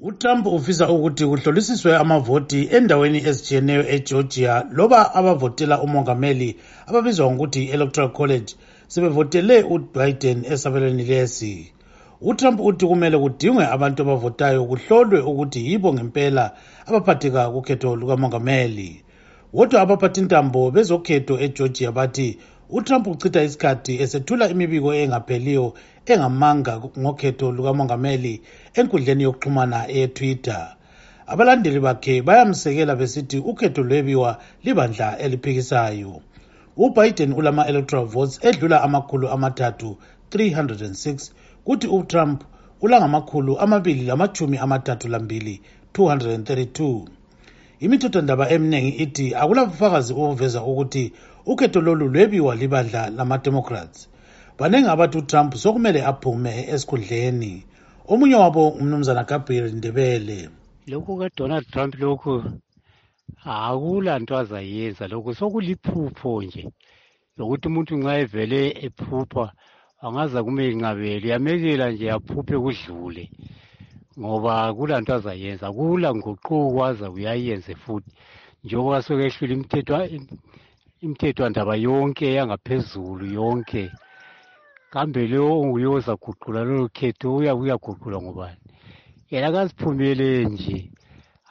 utrump ufisa ukuthi kuhlolisiswe amavoti endaweni ezitshiyeneyo egeorgia loba abavotela umongameli ababizwa ngokuthi i-electoral college sebevotele ubiden esabelweni lesi. Utrump uthi kumele kudingwe abantu abavotayo kuhlolwe ukuthi yibo ngempela abaphatheka kukhetho lukamongameli. Kodwa abaphathintambo bezokhetho egeorgia bathi utrump uchitha isikhathi esethula imibiko engapheliyo engamanga ngokhetho lukamongameli enkundleni yokuxhumana eyetwitter abalandeli bakhe bayamsekela besithi ukhetho lwebiwa libandla eliphikisayo. Ubiden ulama-electoral votes edlula amakhulu amathathu 306 kuthi utrump ulangamakhulu amabili lamachumi amathathu lambili 232 imithethondaba eminingi ithi akulabufakazi obuveza ukuthi ukhetho lolu lwebiwa libandla lamademocrats. Baningi abathi utrump sokumele aphume esikhundleni. Omunye wabo umnumzana gabriel ndebele. Lokhu kadonald trump lokhu akula nto azayenza lokhu sokuliphupho nje. Lokuthi umuntu nxa evele ephupha angaza kumenqabele yamekela nje aphuphe kudlule. Ngoba kula nto azayenza kula nguquko aza uyayenze futhi. Njengoba sokehlula imithetho imithethwandaba yonke yangaphezulu yonke kambe lo onguye ozaguqula lolo khetho uyabe uyaguqula ngobani yena kaziphumele nje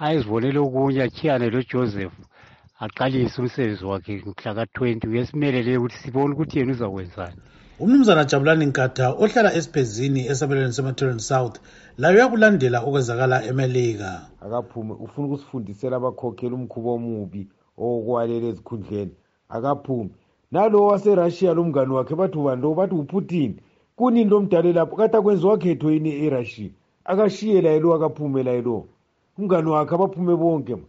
ayezibonele okunye akhiyane lojoseph aqalise umsebenzi wakhe mhla ka-twenty uyesimelele ukuthi sibone ukuthi yena uzakwenzani umnumzana jabulani nkatha ohlala esiphezini esabelweni sematerian south layo uyakulandela okwenzakala emelika. Akaphume ufuna ukusifundisela abakhokhela umkhuba omubi owokwalela ezikhundleni. Akaphume nalowo waserussia lo mngani wakhe bathi ubani lo? Bathi uputin. Kunini lo mdale lapho? Kade akwenziwa khetho yini erussia? Akashiye laye lo akaphume laye lo. Umngani wakhe abaphume bonke ma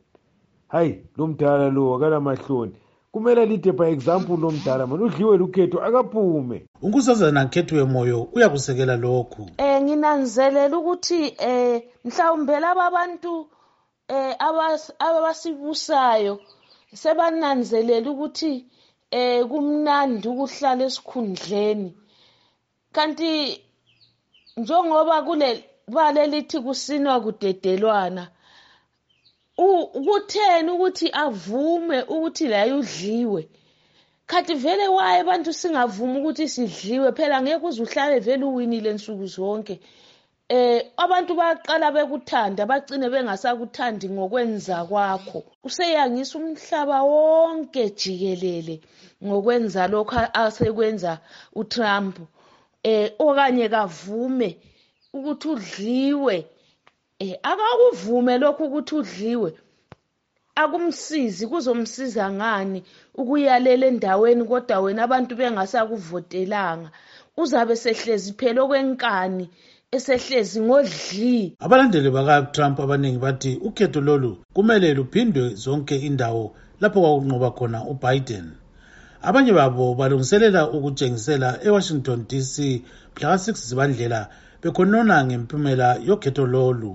hayi lo mdala lo akalamahloni kumele lide by example lo mdala mani udliwe lukhetho akaphume. Unkosazana khethiwe moyo uyakusekela lokhu. Um nginanzelela ukuthi um mhlawumbe laba bantu um abasibusayo sebananzelela ukuthi eh kumnandi ukuhlala esikhundleni. Kanti njengoba kule bale lithi kusinwa kudedelwana kutheni ukuthi avume ukuthi laye udliwe khathi vele waye abantu singavumi ukuthi sidliwe phela ngeke uze uhlale vele uwinile nsuku zonke. Eh abantu bayaqala bekuthanda bagcine bengasakuthandi ngokwenza kwakho. Useyangisa umhlaba wonke jikelele ngokwenza lokho asekwenza uTrump. Eh okanye kavume ukuthi udliwe. Akakuvume lokho ukuthi udliwe. Akumsizi kuzomsiza ngani ukuyalela endaweni kodwa wena abantu bengasakuvotelanga? Uzabe sehlezi phela okwenkani esehlezi ngodli. Abalandeli baka-trump abaningi bathi ukhetho lolu kumele luphindwe zonke indawo lapho kwakunqoba khona ubiden. Abanye babo balungiselela ukutshengisela ewashington dc mhlaka-6 zibandlela bekhonona ngempumela yokhetho lolu.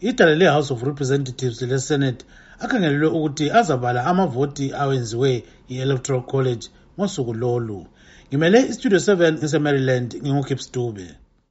Idala le-house of representatives lesenate akhangelelwe ukuthi azabala amavoti awenziwe yi-electoral college ngosuku lolu. Ngimele istudio 7 ngisemaryland ngingukipstube